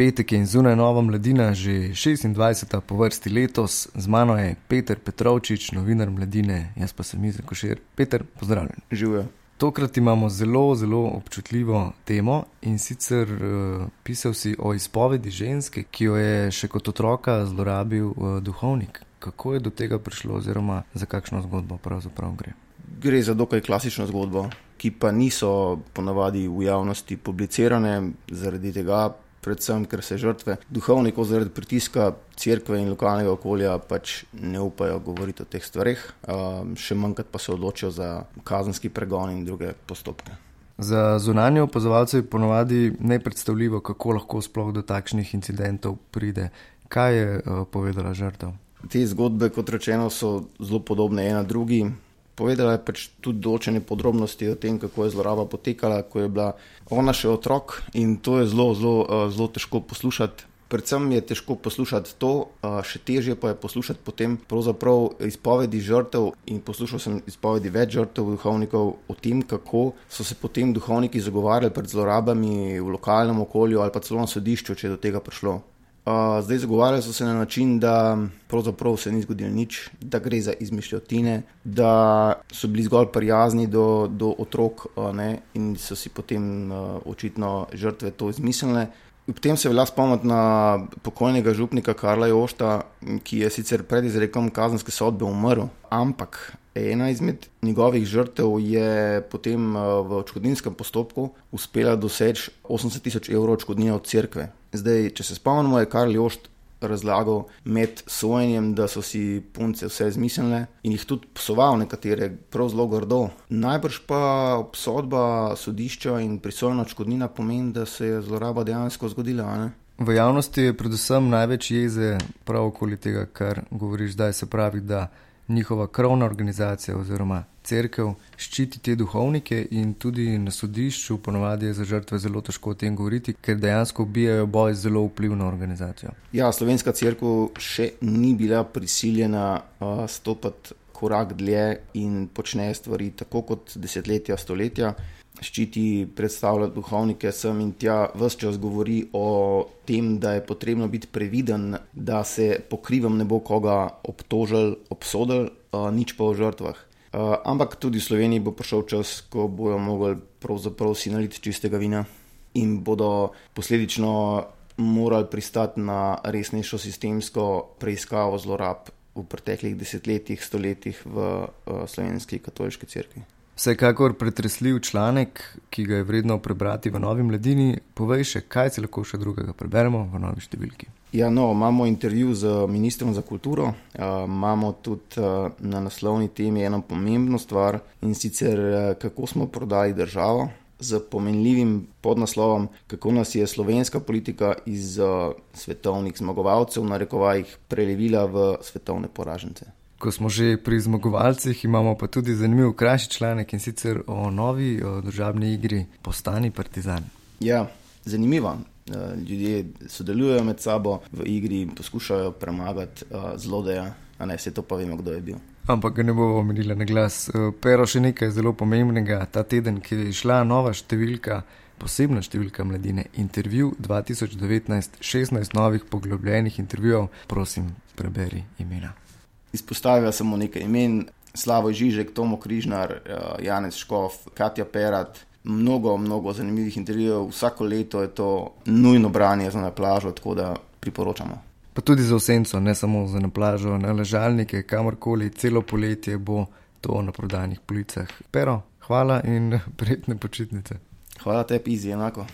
Petek in zunaj nova mladina, že 26. po vrsti letos, z mano je Peter Petrovčič, novinar mladine, jaz pa sem Izek Košir. Peter, pozdravljen. Živijo. Tokrat imamo zelo, zelo občutljivo temo in sicer uh, pisal si o izpovedi ženske, ki jo je še kot otroka zlorabil uh, duhovnik. Kako je do tega prišlo, oziroma za kakšno zgodbo pravzaprav gre? Gre za dokaj klasično zgodbo, ki pa niso ponavadi v javnosti publicirane, zaradi tega, predvsem, ker se žrtve duhovnikov zaradi pritiska crkve in lokalnega okolja pač ne upajo govoriti o teh stvarih, še manjkrat pa se odločijo za kazenski pregon in druge postopke. Za zunanje opazovalce je ponovadi nepredstavljivo, kako lahko sploh do takšnih incidentov pride. Kaj je uh, povedala žrtev? Te zgodbe, kot rečeno, so zelo podobne ena drugi. Povedala je pač tudi določene podrobnosti o tem, kako je zloraba potekala, ko je bila ona še otrok. In to je zelo, zelo, eh, zelo težko poslušati. Predvsem je težko poslušati to, eh, še težje pa je poslušati potem izpovedi žrtev. In poslušal sem izpovedi več žrtev duhovnikov o tem, kako so se potem duhovniki zagovarjali pred zlorabami v lokalnem okolju ali pa celo na sodišču, če je do tega prišlo zdaj zagovarjajo se na način, da pravzaprav se ni zgodilo nič, da gre za izmišljotine, da so bili zgolj prijazni do, do otrok ne, in so si potem uh, očitno žrtve to izmislile. Ob tem se velja spomniti na pokojnega župnika Karla Jošta, ki je sicer pred izrekom kazenske sodbe umrl, ampak ena izmed njegovih žrtev je potem v očkodninskem postopku uspela doseči 80 tisoč evrov očkodnine od cerkve. Zdaj, če se spomnimo, je Karl Jošt razlagal med sojenjem, da so si punce vse izmislile in jih tudi psoval nekatere prav zelo grdo. Najbrž pa obsodba sodišča in prisojena odškodnina pomeni, da se je zloraba dejansko zgodila. V javnosti je predvsem največ jeze prav okoli tega, kar govoriš zdaj, se pravi, da njihova krovna organizacija oziroma crkv ščiti te duhovnike in tudi na sodišču ponovadi je za žrtve zelo težko o tem govoriti, ker dejansko ubijajo boj z zelo vplivno organizacijo. Ja, slovenska crkva še ni bila prisiljena uh, stopiti korak dlje in počne stvari tako kot desetletja, stoletja ščiti, predstavlja duhovnike sem in tja, vse čas govori o tem, da je potrebno biti previden, da se pokrivam ne bo koga obtožil, obsodil, nič pa o žrtvah. Uh, ampak tudi v Sloveniji bo prišel čas, ko bojo mogli pravzaprav si naliti čistega vina in bodo posledično morali pristati na resnejšo sistemsko preiskavo zlorab v preteklih desetletjih, stoletjih v uh, slovenski katoliški cerkvi. Vsekakor pretresljiv članek, ki ga je vredno prebrati v Novi mladini. Povej še, kaj se lahko še drugega preberemo v novi številki. Ja, no, imamo intervju z ministrom za kulturo, uh, imamo tudi uh, na naslovni temi eno pomembno stvar in sicer uh, kako smo prodali državo z pomenljivim podnaslovom, kako nas je slovenska politika iz uh, svetovnih zmagovalcev, na rekovajih, prelevila v svetovne poražence. Ko smo že pri zmagovalcih, imamo pa tudi zanimiv krajši članek in sicer o novi o državni igri Postani Partizan. Ja, zanimivo. Eh, ljudje sodelujejo med sabo v igri in poskušajo premagati uh, zlodeja, a ne se to pa vemo, kdo je bil. Ampak ga ne bomo omenili na glas. Eh, pero še nekaj zelo pomembnega. Ta teden, ki je šla nova številka, posebna številka mladine, intervju 2019, 16 novih poglobljenih intervjujev, prosim, preberi imena izpostavila samo nekaj imen, Slavo Žižek, Tomo Križnar, eh, Janez Škov, Katja Perat. Mnogo, mnogo zanimivih intervjujev, vsako leto je to nujno branje za na plažo, tako da priporočamo. Pa tudi za osenco, ne samo za na plažo, na ležalnike, kamorkoli, celo poletje bo to na prodajnih policah. Pero, hvala in prijetne počitnice. Hvala tebi, izi enako.